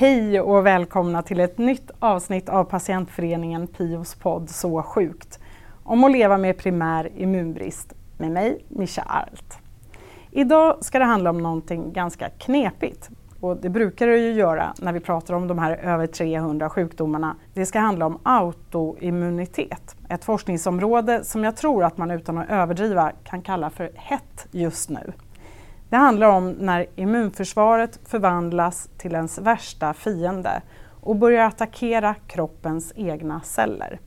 Hej och välkomna till ett nytt avsnitt av patientföreningen Pios podd Så sjukt om att leva med primär immunbrist med mig, Mischa Arlt. Idag ska det handla om någonting ganska knepigt och det brukar det ju göra när vi pratar om de här över 300 sjukdomarna. Det ska handla om autoimmunitet, ett forskningsområde som jag tror att man utan att överdriva kan kalla för hett just nu. Det handlar om när immunförsvaret förvandlas till ens värsta fiende och börjar attackera kroppens egna celler.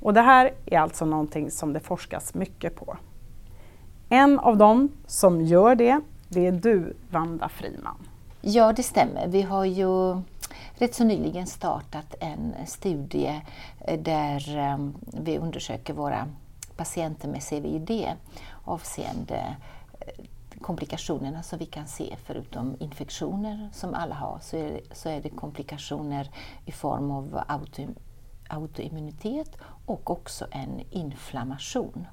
Och det här är alltså någonting som det forskas mycket på. En av dem som gör det, det är du, Vanda Friman. Ja, det stämmer. Vi har ju rätt så nyligen startat en studie eh, där eh, vi undersöker våra patienter med CVID avseende eh, komplikationerna som vi kan se, förutom infektioner som alla har, så är, det, så är det komplikationer i form av auto, autoimmunitet och också en inflammation.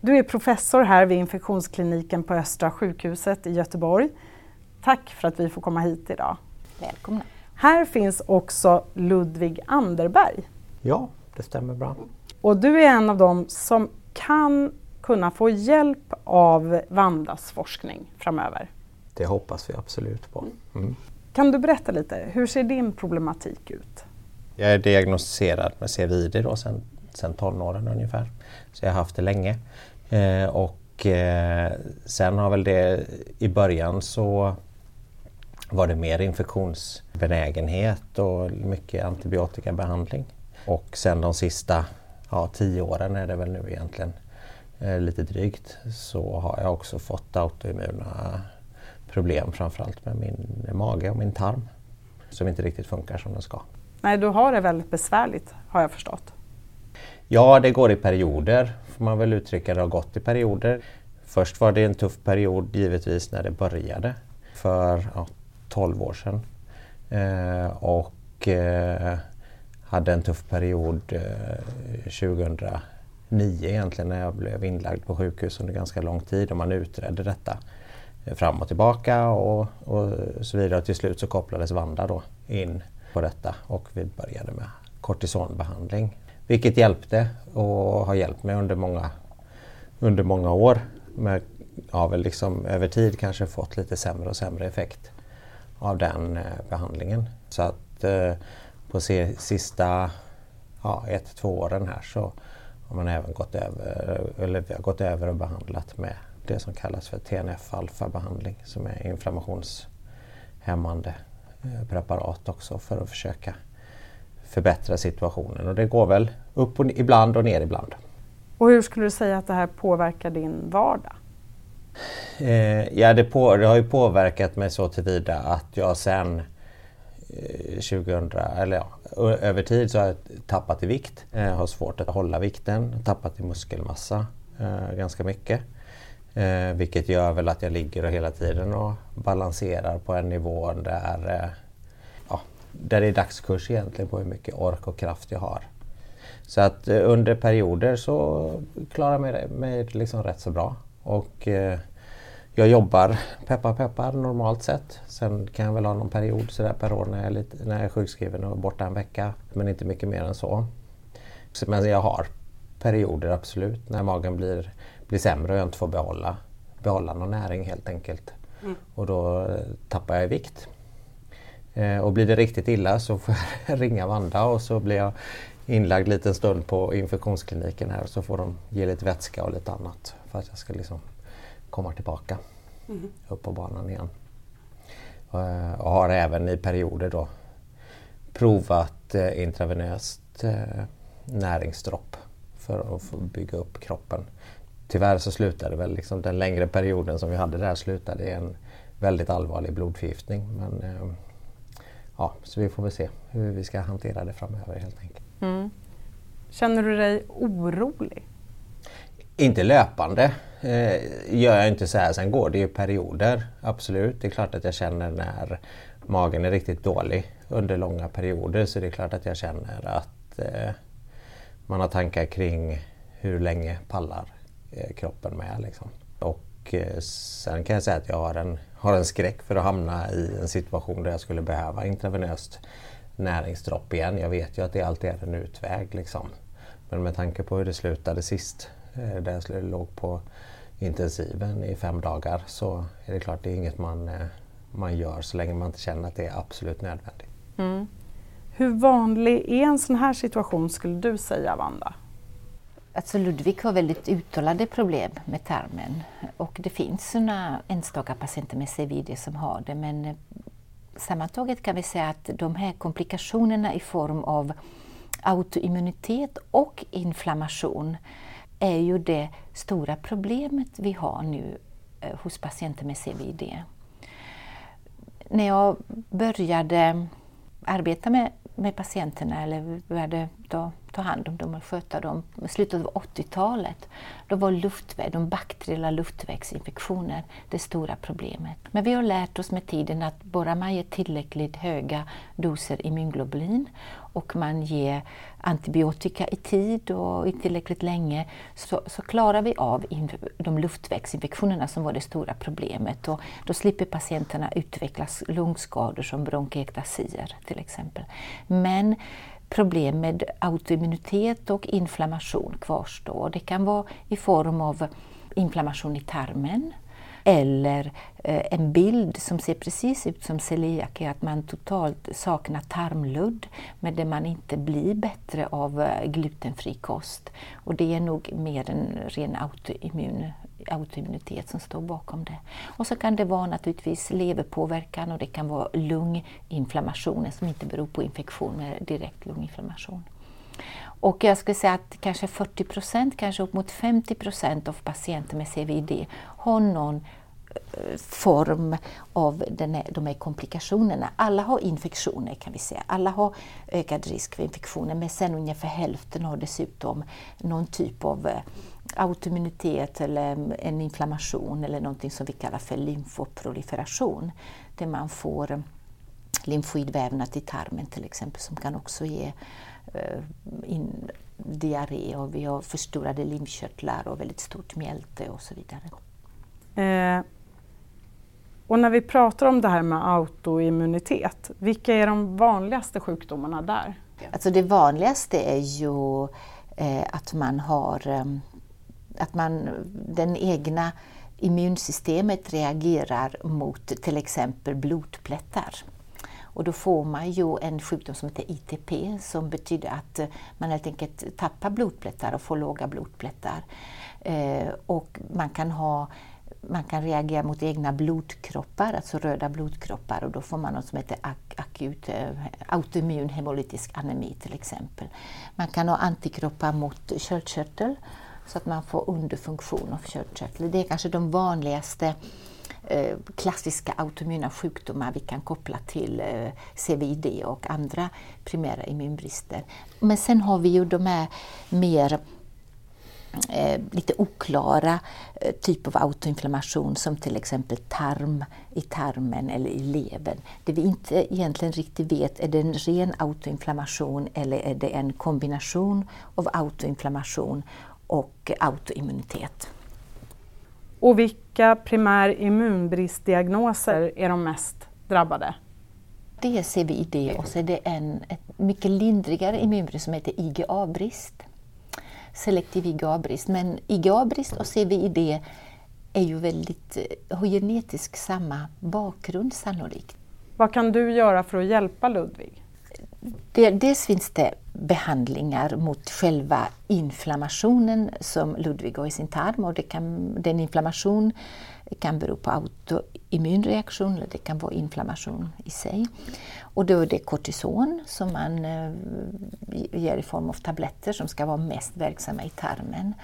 Du är professor här vid infektionskliniken på Östra sjukhuset i Göteborg. Tack för att vi får komma hit idag. Välkomna. Här finns också Ludvig Anderberg. Ja, det stämmer bra. Och du är en av dem som kan kunna få hjälp av Vandas forskning framöver. Det hoppas vi absolut på. Mm. Kan du berätta lite, hur ser din problematik ut? Jag är diagnostiserad med CVID då sedan, sedan tonåren ungefär. Så jag har haft det länge. Eh, och eh, sen har väl det i början så var det mer infektionsbenägenhet och mycket antibiotikabehandling. Och sen de sista ja, tio åren är det väl nu egentligen lite drygt så har jag också fått autoimmuna problem framförallt med min mage och min tarm som inte riktigt funkar som den ska. Nej, du har det väldigt besvärligt har jag förstått. Ja, det går i perioder får man väl uttrycka. Det har gått i perioder. Först var det en tuff period givetvis när det började för ja, 12 år sedan. Eh, och eh, hade en tuff period eh, nio egentligen när jag blev inlagd på sjukhus under ganska lång tid och man utredde detta fram och tillbaka och, och så vidare. Och till slut så kopplades Vanda då in på detta och vi började med kortisonbehandling. Vilket hjälpte och har hjälpt mig under många, under många år. Men jag har väl liksom över tid kanske fått lite sämre och sämre effekt av den eh, behandlingen. Så att eh, på sista ja, ett, två åren här så har man även gått över, eller vi har gått över och behandlat med det som kallas för TNF-alfa-behandling som är inflammationshämmande eh, preparat också för att försöka förbättra situationen och det går väl upp och, ibland och ner ibland. Och hur skulle du säga att det här påverkar din vardag? Eh, ja, det, på, det, har ju påverkat mig så tillvida att jag sen 2000, eller ja, över tid så har jag tappat i vikt. Jag har svårt att hålla vikten, tappat i muskelmassa eh, ganska mycket. Eh, vilket gör väl att jag ligger och hela tiden och balanserar på en nivå där, eh, ja, där det är dagskurs egentligen på hur mycket ork och kraft jag har. Så att eh, under perioder så klarar jag mig, mig liksom rätt så bra. Och eh, jag jobbar, peppar peppar, normalt sett. Sen kan jag väl ha någon period sådär per år när jag, är lite, när jag är sjukskriven och borta en vecka. Men inte mycket mer än så. Men jag har perioder absolut när magen blir, blir sämre och jag inte får behålla, behålla någon näring helt enkelt. Mm. Och då eh, tappar jag i vikt. Eh, och blir det riktigt illa så får jag ringa Vanda och så blir jag inlagd liten stund på infektionskliniken här och så får de ge lite vätska och lite annat för att jag ska liksom komma tillbaka mm. upp på banan igen. Eh, och har även i perioder då provat eh, intravenöst eh, näringsdropp för att få bygga upp kroppen. Tyvärr så slutade väl liksom den längre perioden som vi hade där slutade i en väldigt allvarlig blodförgiftning. Men, ja, så vi får väl se hur vi ska hantera det framöver helt enkelt. Mm. Känner du dig orolig? Inte löpande eh, gör jag inte så här. Sen går det ju perioder, absolut. Det är klart att jag känner när magen är riktigt dålig under långa perioder så det är klart att jag känner att eh, man har tankar kring hur länge pallar eh, kroppen med. Liksom. Och eh, sen kan jag säga att jag har en, har en skräck för att hamna i en situation där jag skulle behöva intravenöst näringsdropp igen. Jag vet ju att det alltid är en utväg. Liksom. Men med tanke på hur det slutade sist, eh, där jag låg på intensiven i fem dagar, så är det klart det är inget man, eh, man gör så länge man inte känner att det är absolut nödvändigt. Mm. Hur vanlig är en sån här situation skulle du säga, Wanda? Alltså Ludvig har väldigt uttalade problem med tarmen och det finns sådana enstaka patienter med CVD som har det men eh, sammantaget kan vi säga att de här komplikationerna i form av autoimmunitet och inflammation är ju det stora problemet vi har nu eh, hos patienter med CVD. När jag började arbeta med, med patienterna eller började då ta hand om dem och sköta dem i slutet av 80-talet, då var luftväg, de bakteriella luftvägsinfektioner det stora problemet. Men vi har lärt oss med tiden att bara man ger tillräckligt höga doser immunglobulin och man ger antibiotika i tid och i tillräckligt länge så, så klarar vi av de luftvägsinfektionerna som var det stora problemet. Och då slipper patienterna utveckla lungskador som bronkektasier till exempel. Men problem med autoimmunitet och inflammation kvarstår. Det kan vara i form av inflammation i tarmen eller eh, en bild som ser precis ut som celiaki, att man totalt saknar tarmludd men där man inte blir bättre av eh, glutenfri kost. Och det är nog mer en ren autoimmun autoimmunitet som står bakom det. Och så kan det vara naturligtvis leverpåverkan och det kan vara lunginflammationer som inte beror på infektion men direkt lunginflammation. Och jag skulle säga att kanske 40 procent, kanske upp mot 50 procent av patienter med CVD har någon eh, form av den här, de här komplikationerna. Alla har infektioner kan vi säga. Alla har ökad risk för infektioner men sen ungefär hälften har dessutom någon typ av eh, autoimmunitet eller en inflammation eller någonting som vi kallar för lymfoproliferation. Där man får lymfoidvävnad i tarmen till exempel som kan också ge uh, in diarré och vi har förstorade lymfkörtlar och väldigt stort mjälte och så vidare. Eh, och när vi pratar om det här med autoimmunitet, vilka är de vanligaste sjukdomarna där? Alltså det vanligaste är ju eh, att man har um, att man, den egna immunsystemet reagerar mot till exempel blodplättar. Och då får man ju en sjukdom som heter ITP som betyder att eh, man helt enkelt tappar blodplättar och får låga blodplättar. Eh, och man kan, ha, man kan reagera mot egna blodkroppar, alltså röda blodkroppar och då får man något som heter ak akut eh, autoimmun hemolytisk anemi till exempel. Man kan ha antikroppar mot köldkörtel så att man får underfunktion av köldkörteln. Det är kanske de vanligaste eh, klassiska autoimmuna sjukdomar vi kan koppla till eh, CVID och andra primära immunbrister. Men sen har vi ju de här mer Eh, lite oklara eh, typ av autoinflammation som till exempel tarm i tarmen eller i levern. Det vi inte egentligen riktigt vet, är det en ren autoinflammation eller är det en kombination av autoinflammation och autoimmunitet. Och vilka primär immunbristdiagnoser är de mest drabbade? Det är CVID och så är det en ett mycket lindrigare immunbrist som heter IgA-brist. Selektiv IgA-brist. Men IgA-brist och CVID är ju väldigt, har genetiskt samma bakgrund sannolikt. Vad kan du göra för att hjälpa Ludvig? Dels finns det behandlingar mot själva inflammationen som Ludvig har i sin tarm och det kan, den inflammation kan bero på autoimmunreaktion eller det kan vara inflammation i sig. Och då är det kortison som man eh, ger i form av tabletter som ska vara mest verksamma i tarmen.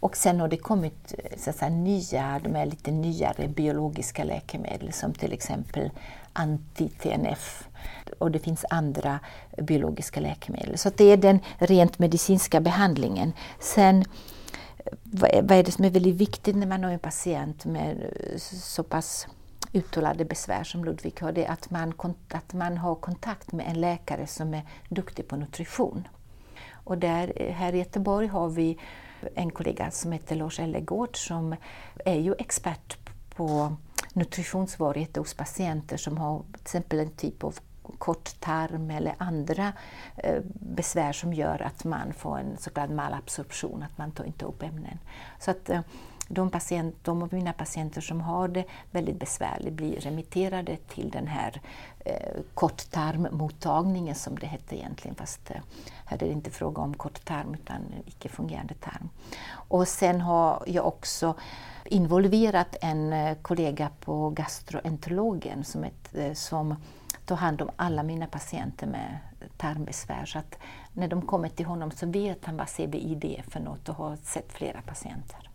Och sen har det kommit så att säga, nya, de är lite nyare biologiska läkemedel som till exempel anti-TNF och det finns andra biologiska läkemedel. Så det är den rent medicinska behandlingen. Sen vad är det som är väldigt viktigt när man har en patient med så pass uttalade besvär som Ludvig har, det är att man, att man har kontakt med en läkare som är duktig på nutrition. Och där, här i Göteborg har vi en kollega som heter Lars Ellegård som är ju expert på nutritionssvårigheter hos patienter som har till exempel en typ av kort tarm eller andra eh, besvär som gör att man får en så kallad malabsorption, att man tar inte upp ämnen. Så att eh, de, patient, de av mina patienter som har det väldigt besvärligt blir remitterade till den här eh, korttarmmottagningen som det hette egentligen, fast eh, här är det inte fråga om korttarm utan icke-fungerande tarm. Och sen har jag också involverat en eh, kollega på gastroenterologen som, ett, eh, som tar hand om alla mina patienter med tarmbesvär. Så att när de kommer till honom så vet han vad CBID är för något och har sett flera patienter.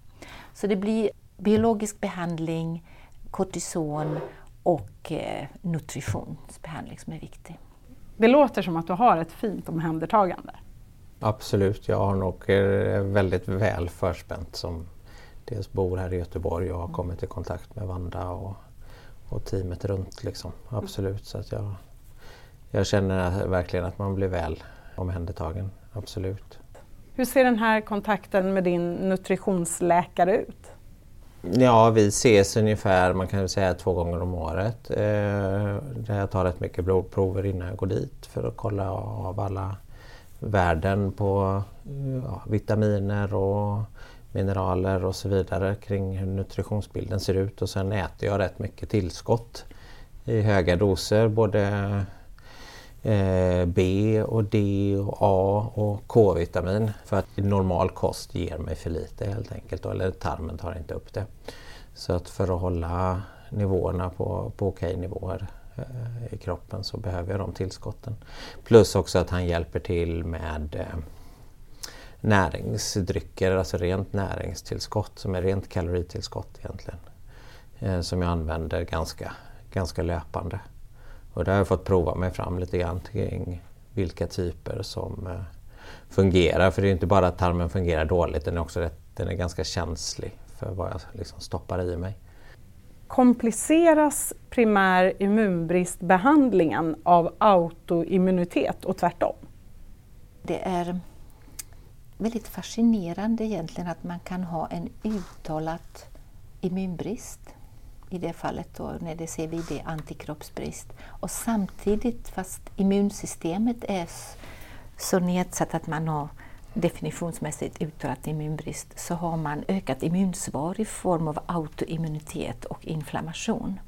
Så det blir biologisk behandling, kortison och eh, nutritionsbehandling som är viktig. Det låter som att du har ett fint omhändertagande. Absolut, jag har nog eh, väldigt väl förspänt som dels bor här i Göteborg och har kommit i kontakt med Vanda och, och teamet runt. Liksom. Absolut, så att jag, jag känner verkligen att man blir väl omhändertagen. Absolut. Hur ser den här kontakten med din nutritionsläkare ut? Ja, vi ses ungefär, man kan säga två gånger om året. Eh, jag tar rätt mycket blodprover innan jag går dit för att kolla av alla värden på ja, vitaminer och mineraler och så vidare kring hur nutritionsbilden ser ut och sen äter jag rätt mycket tillskott i höga doser, både eh, B och D och A och K-vitamin för att normal kost ger mig för lite helt enkelt, eller tarmen tar inte upp det. Så att för att hålla nivåerna på, på okej nivåer eh, i kroppen så behöver jag de tillskotten. Plus också att han hjälper till med eh, näringsdrycker, alltså rent näringstillskott som är rent kaloritillskott egentligen. Eh, som jag använder ganska, ganska löpande. Och där har jag fått prova mig fram lite grann kring vilka typer som eh, fungerar. För det är inte bara att tarmen fungerar dåligt, den är också rätt, den är ganska känslig för vad jag liksom stoppar i mig. Kompliceras primär immunbristbehandlingen av autoimmunitet och tvärtom? Det är väldigt fascinerande egentligen att man kan ha en uttalat immunbrist i det fallet då när det ser vi det antikroppsbrist och samtidigt fast immunsystemet är så nedsatt att man har definitionsmässigt uttalat immunbrist så har man ökat immunsvar i form av autoimmunitet och inflammation.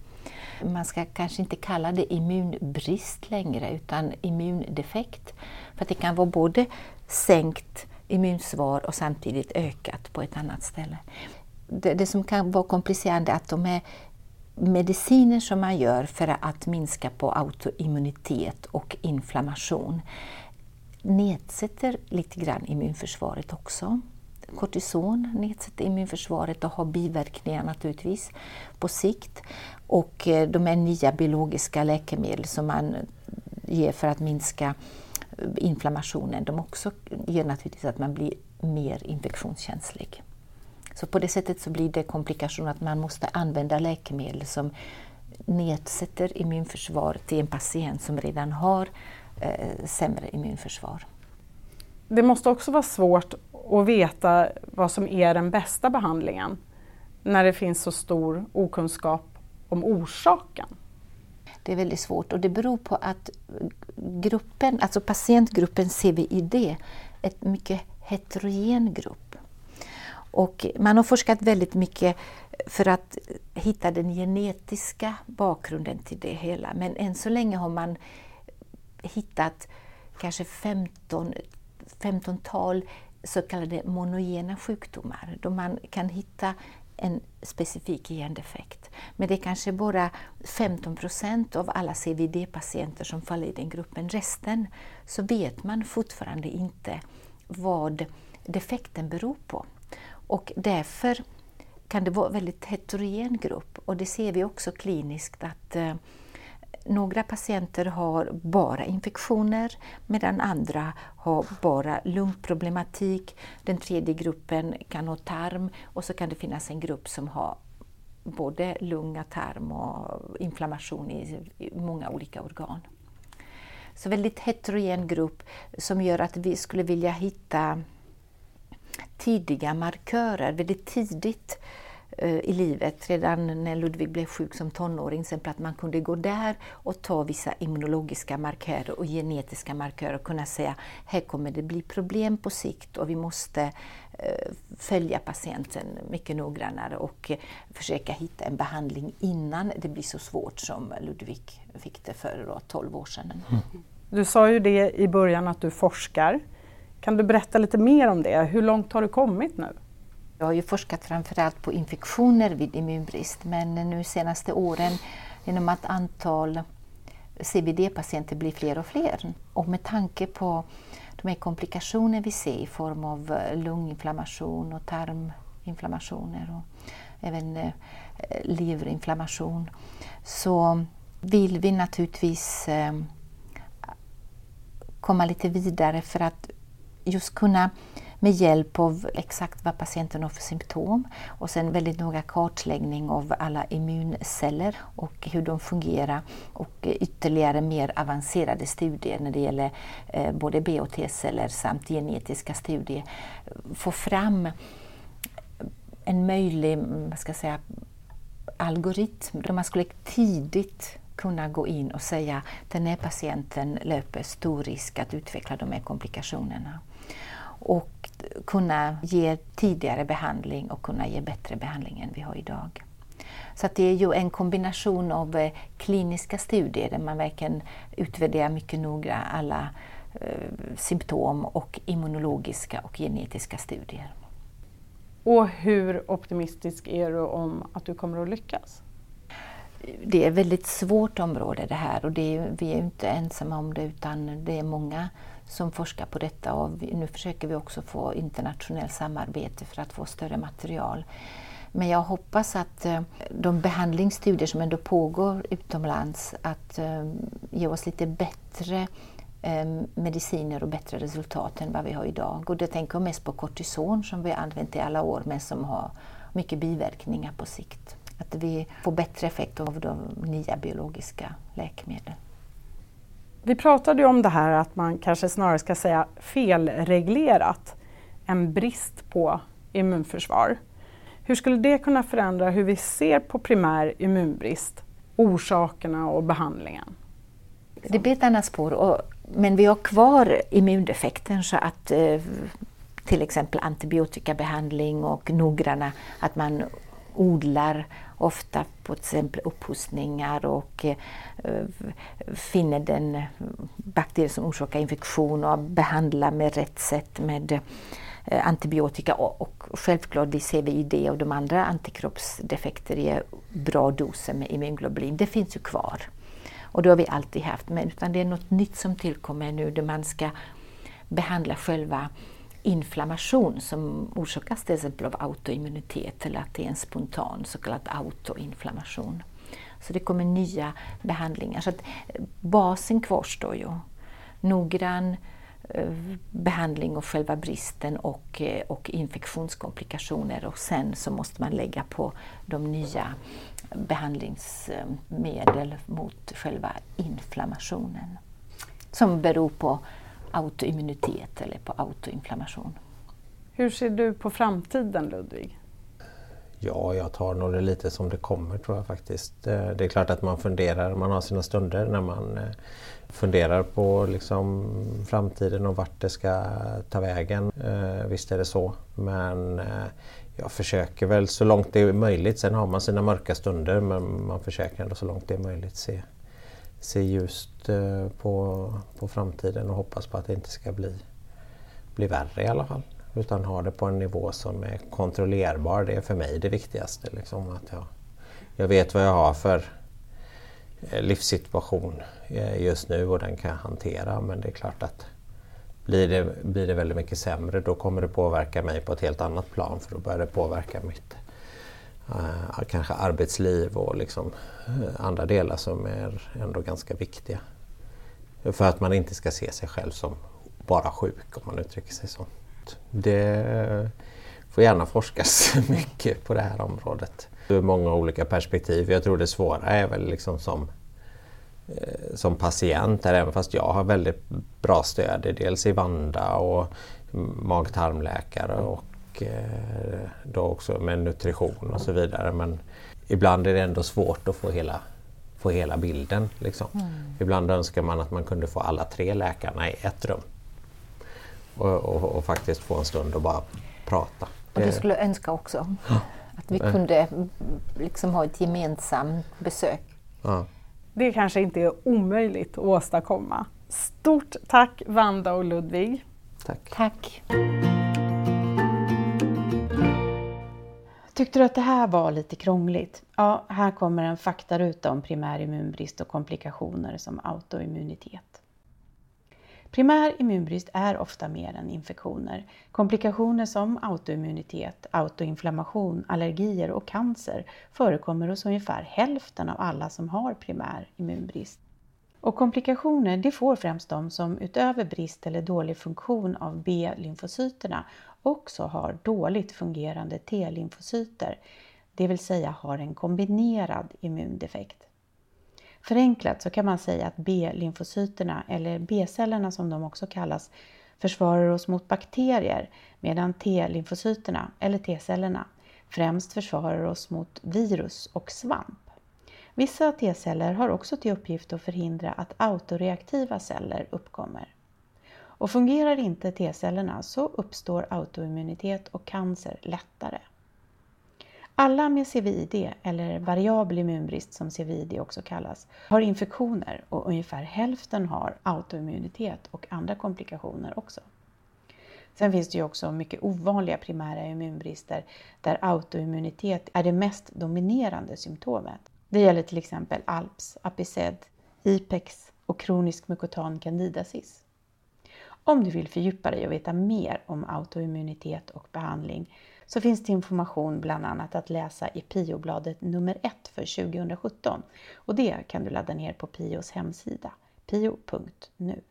Man ska kanske inte kalla det immunbrist längre utan immundefekt. För det kan vara både sänkt immunsvar och samtidigt ökat på ett annat ställe. Det, det som kan vara komplicerande är att de är mediciner som man gör för att minska på autoimmunitet och inflammation nedsätter lite grann immunförsvaret också. Kortison nedsätter immunförsvaret och har biverkningar naturligtvis på sikt. Och eh, de här nya biologiska läkemedel som man ger för att minska inflammationen, de också gör naturligtvis att man blir mer infektionskänslig. Så på det sättet så blir det komplikation att man måste använda läkemedel som nedsätter immunförsvar till en patient som redan har eh, sämre immunförsvar. Det måste också vara svårt att veta vad som är den bästa behandlingen när det finns så stor okunskap om orsaken. Det är väldigt svårt och det beror på att gruppen, alltså patientgruppen CVID är en mycket heterogen grupp. Och man har forskat väldigt mycket för att hitta den genetiska bakgrunden till det hela. Men än så länge har man hittat kanske 15, 15-tal så kallade monogena sjukdomar då man kan hitta en specifik gendefekt. Men det är kanske bara 15 procent av alla CVD-patienter som faller i den gruppen. Resten så vet man fortfarande inte vad defekten beror på. Och därför kan det vara en väldigt heterogen grupp och det ser vi också kliniskt att eh, några patienter har bara infektioner medan andra har bara lungproblematik. Den tredje gruppen kan ha tarm och så kan det finnas en grupp som har både lunga, tarm och inflammation i, många olika organ. Så väldigt heterogen grupp som gör att vi skulle vilja hitta tidiga markörer väldigt tidigt eh, i livet, redan när Ludvig blev sjuk som tonåring, till att man kunde gå där och ta vissa immunologiska markörer och genetiska markörer och kunna säga här kommer det bli problem på sikt och vi måste eh, följa patienten mycket noggrannare och försöka hitta en behandling innan det blir så svårt som Ludvig fick det för 12 år sedan. Mm. Du sa ju det i början att du forskar. Kan du berätta lite mer om det? Hur långt har du kommit nu? Jag har ju forskat framförallt på infektioner vid immunbrist men nu senaste åren genom att antal CVD-patienter blir fler och fler och med tanke på de här komplikationer vi ser i form av eh, lunginflammation och tarminflammationer och även eh, leverinflammation så vill vi naturligtvis eh, komma lite vidare för att just kunna med hjälp av exakt vad patienten har för symptom och sen väldigt noga kartläggning av alla immunceller och hur de fungerar och ytterligare mer avancerade studier när det gäller eh, både B och T-celler samt genetiska studier. Få fram en möjlig vad ska jag säga, algoritm där man skulle tidigt kunna gå in och säga att den här patienten löper stor risk att utveckla de här komplikationerna. Och kunna ge tidigare behandling och kunna ge bättre behandling än vi har idag. Så det är ju en kombination av eh, kliniska studier där man verkligen utvärderar mycket noga alla eh, symptom och immunologiska och genetiska studier. Och hur optimistisk är du om att du kommer att lyckas? det är ett väldigt svårt område det här och det är, vi är inte ensamma om det utan det är många som forskar på detta och vi, nu försöker vi också få internationellt samarbete för att få större material. Men jag hoppas att eh, de behandlingsstudier som ändå pågår utomlands att eh, ge oss lite bättre eh, mediciner och bättre resultat än vad vi har idag. Och det tänker jag mest på kortison som vi har använt i alla år men som har mycket biverkningar på sikt. Att vi får bättre effekt av de nya biologiska läkemedlen. Vi pratade ju om det här att man kanske snarare ska säga felreglerat, än brist på immunförsvar. Hur skulle det kunna förändra hur vi ser på primär immunbrist, orsakerna och behandlingen? Det blir ett annat spår, och, men vi har kvar immundefekten så att eh, till exempel antibiotikabehandling och noggranna, att man odlar ofta på till exempel upphostningar och eh, finner den bakterie som orsakar infektion och behandlar med rätt sätt med eh, antibiotika och, och självklart vi ser vi det och de andra antikroppsdefekter i bra doser med immunglobulin. Det finns ju kvar. Och det har vi alltid haft, men utan det är något nytt som tillkommer nu där man ska behandla själva inflammation som orsakas till exempel av autoimmunitet eller att det är en spontan så kallad autoinflammation. Så det kommer nya behandlingar. Så att eh, basen kvarstår ju. Noggrann eh, behandling av själva bristen och, eh, och infektionskomplikationer och sen så måste man lägga på de nya behandlingsmedel mot själva inflammationen som beror på autoimmunitet eller på autoinflammation. Hur ser du på framtiden Ludvig? Ja, jag tar nog det lite som det kommer tror jag faktiskt. Eh, det är klart att man funderar, man har sina stunder när man eh, funderar på liksom framtiden och vart det ska ta vägen. Eh, visst är det så. Men jag försöker väl så långt det är möjligt. Sen har man sina mörka stunder men man försöker ändå så långt det är möjligt se, se ljust eh, på, på framtiden och hoppas på att det inte ska bli, bli värre i alla fall. Utan ha det på en nivå som är kontrollerbar. Det är för mig det viktigaste. Liksom, att jag, jag vet vad jag har för eh, livssituation eh, just nu och den kan jag hantera. Men det är klart att blir det, blir det väldigt mycket sämre då kommer det påverka mig på ett helt annat plan för då börjar det påverka mitt eh, kanske arbetsliv och liksom, eh, andra delar som är ändå ganska viktiga. För att man inte ska se sig själv som bara sjuk om man uttrycker sig så. Det får gärna forskas mycket på det här området. Ur många olika perspektiv. Jag tror det svåra är väl liksom som, eh, som patient, där, även fast jag har väldigt bra stöd, dels i Vanda och mag-tarmläkare och och då också med nutrition och så vidare. Men ibland är det ändå svårt att få hela, få hela bilden. Liksom. Mm. Ibland önskar man att man kunde få alla tre läkarna i ett rum och, och, och faktiskt få en stund och bara prata. Och du skulle önska också att vi kunde liksom ha ett gemensamt besök. Ja. Det kanske inte är omöjligt att åstadkomma. Stort tack Vanda och Ludvig. Tack. Tack. Tyckte du att det här var lite krångligt? Ja, här kommer en faktaruta om primär immunbrist och komplikationer som autoimmunitet. Primär immunbrist är ofta mer än infektioner. Komplikationer som autoimmunitet, autoinflammation, allergier och cancer förekommer hos ungefär hälften av alla som har primär immunbrist. Och komplikationer det får främst de som utöver brist eller dålig funktion av B-lymfocyterna också har dåligt fungerande T-lymfocyter, det vill säga har en kombinerad immundefekt. Förenklat så kan man säga att B-lymfocyterna, eller B-cellerna som de också kallas, försvarar oss mot bakterier medan T-lymfocyterna, eller T-cellerna, främst försvarar oss mot virus och svamp. Vissa T-celler har också till uppgift att förhindra att autoreaktiva celler uppkommer. Och fungerar inte T-cellerna så uppstår autoimmunitet och cancer lättare. Alla med CVID, eller variabel immunbrist som CVID också kallas, har infektioner och ungefär hälften har autoimmunitet och andra komplikationer också. Sen finns det ju också mycket ovanliga primära immunbrister där autoimmunitet är det mest dominerande symptomet. Det gäller till exempel ALPS, Apiced, IPEX och kronisk mukotan candidasis. Om du vill fördjupa dig och veta mer om autoimmunitet och behandling så finns det information bland annat att läsa i PIO-bladet nummer 1 för 2017 och det kan du ladda ner på PIOs hemsida, pio.nu.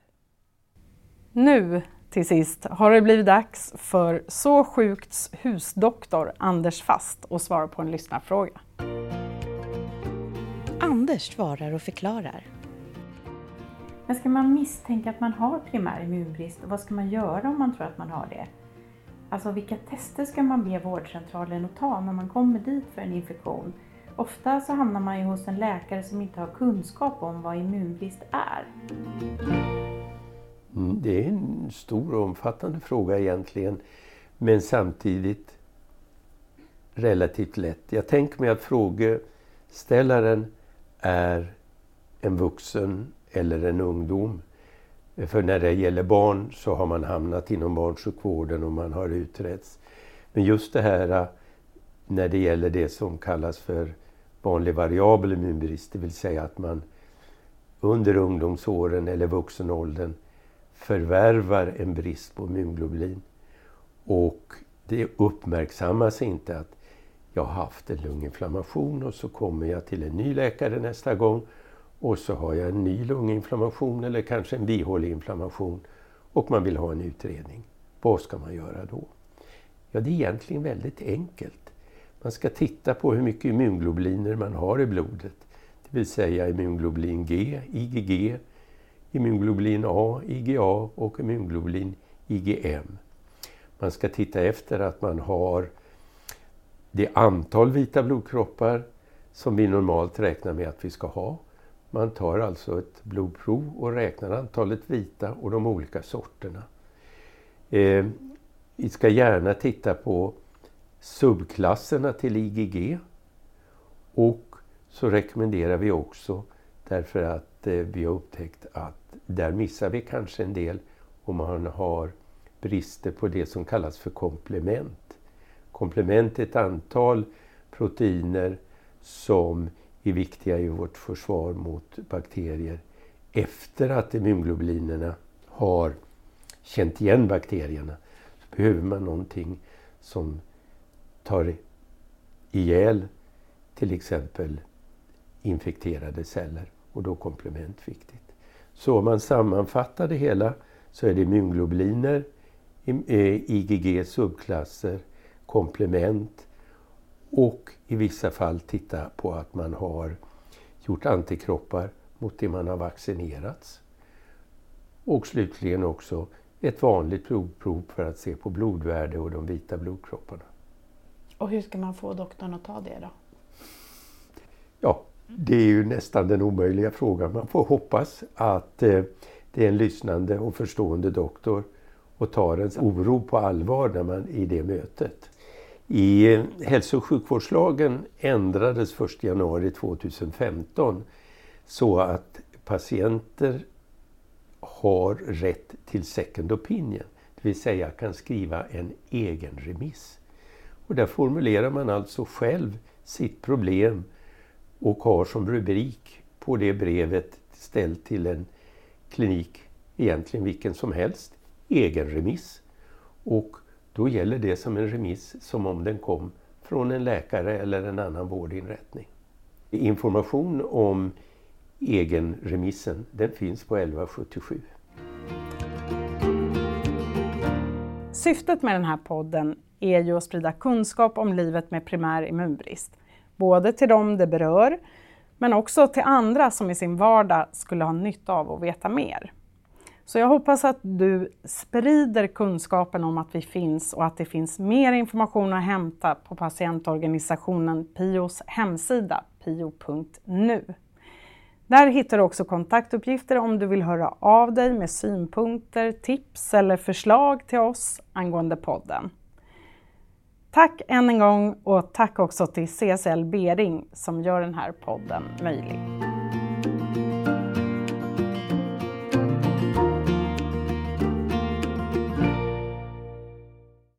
Nu till sist har det blivit dags för Så sjukts husdoktor Anders Fast att svara på en lyssnarfråga. Anders svarar och förklarar. Men ska man misstänka att man har primär immunbrist och vad ska man göra om man tror att man har det? Alltså vilka tester ska man be vårdcentralen att ta när man kommer dit för en infektion? Ofta så hamnar man ju hos en läkare som inte har kunskap om vad immunbrist är. Mm, det är en stor och omfattande fråga egentligen, men samtidigt relativt lätt. Jag tänker mig att frågeställaren är en vuxen eller en ungdom. För när det gäller barn så har man hamnat inom barnsjukvården och man har utretts. Men just det här äh, när det gäller det som kallas för vanlig variabel immunbrist, det vill säga att man under ungdomsåren eller vuxenåldern förvärvar en brist på immunglobulin. Och det uppmärksammas inte att jag har haft en lunginflammation och så kommer jag till en ny läkare nästa gång och så har jag en ny lunginflammation eller kanske en bihåleinflammation och man vill ha en utredning. Vad ska man göra då? Ja, det är egentligen väldigt enkelt. Man ska titta på hur mycket immunglobuliner man har i blodet. Det vill säga immunglobulin G, IgG, immunglobulin A, IgA och immunglobulin IgM. Man ska titta efter att man har det antal vita blodkroppar som vi normalt räknar med att vi ska ha. Man tar alltså ett blodprov och räknar antalet vita och de olika sorterna. Eh, vi ska gärna titta på subklasserna till IgG och så rekommenderar vi också därför att eh, vi har upptäckt att där missar vi kanske en del om man har brister på det som kallas för komplement. Komplement är ett antal proteiner som är viktiga i vårt försvar mot bakterier efter att immunglobulinerna har känt igen bakterierna. Så behöver man någonting som tar ihjäl till exempel infekterade celler och då komplement viktigt. Så om man sammanfattar det hela så är det immunglobuliner, IgG eh, subklasser, komplement och i vissa fall titta på att man har gjort antikroppar mot det man har vaccinerats. Och slutligen också ett vanligt blodprov för att se på blodvärde och de vita blodkropparna. Och hur ska man få doktorn att ta det då? Ja, det är ju nästan den omöjliga frågan. Man får hoppas att eh, det är en lyssnande och förstående doktor och tar ens oro på allvar när man i det mötet. I hälso och sjukvårdslagen ändrades 1 januari 2015 så att patienter har rätt till second opinion, det vill säga kan skriva en egen remiss. Och där formulerar man alltså själv sitt problem och har som rubrik på det brevet ställt till en klinik, egentligen vilken som helst, egen remiss. Och då gäller det som en remiss som om den kom från en läkare eller en annan vårdinrättning. Information om egenremissen den finns på 1177. Syftet med den här podden är ju att sprida kunskap om livet med primär immunbrist. Både till dem det berör, men också till andra som i sin vardag skulle ha nytta av att veta mer. Så jag hoppas att du sprider kunskapen om att vi finns och att det finns mer information att hämta på patientorganisationen PIOs hemsida, pio.nu. Där hittar du också kontaktuppgifter om du vill höra av dig med synpunkter, tips eller förslag till oss angående podden. Tack än en gång och tack också till CSL Bering som gör den här podden möjlig.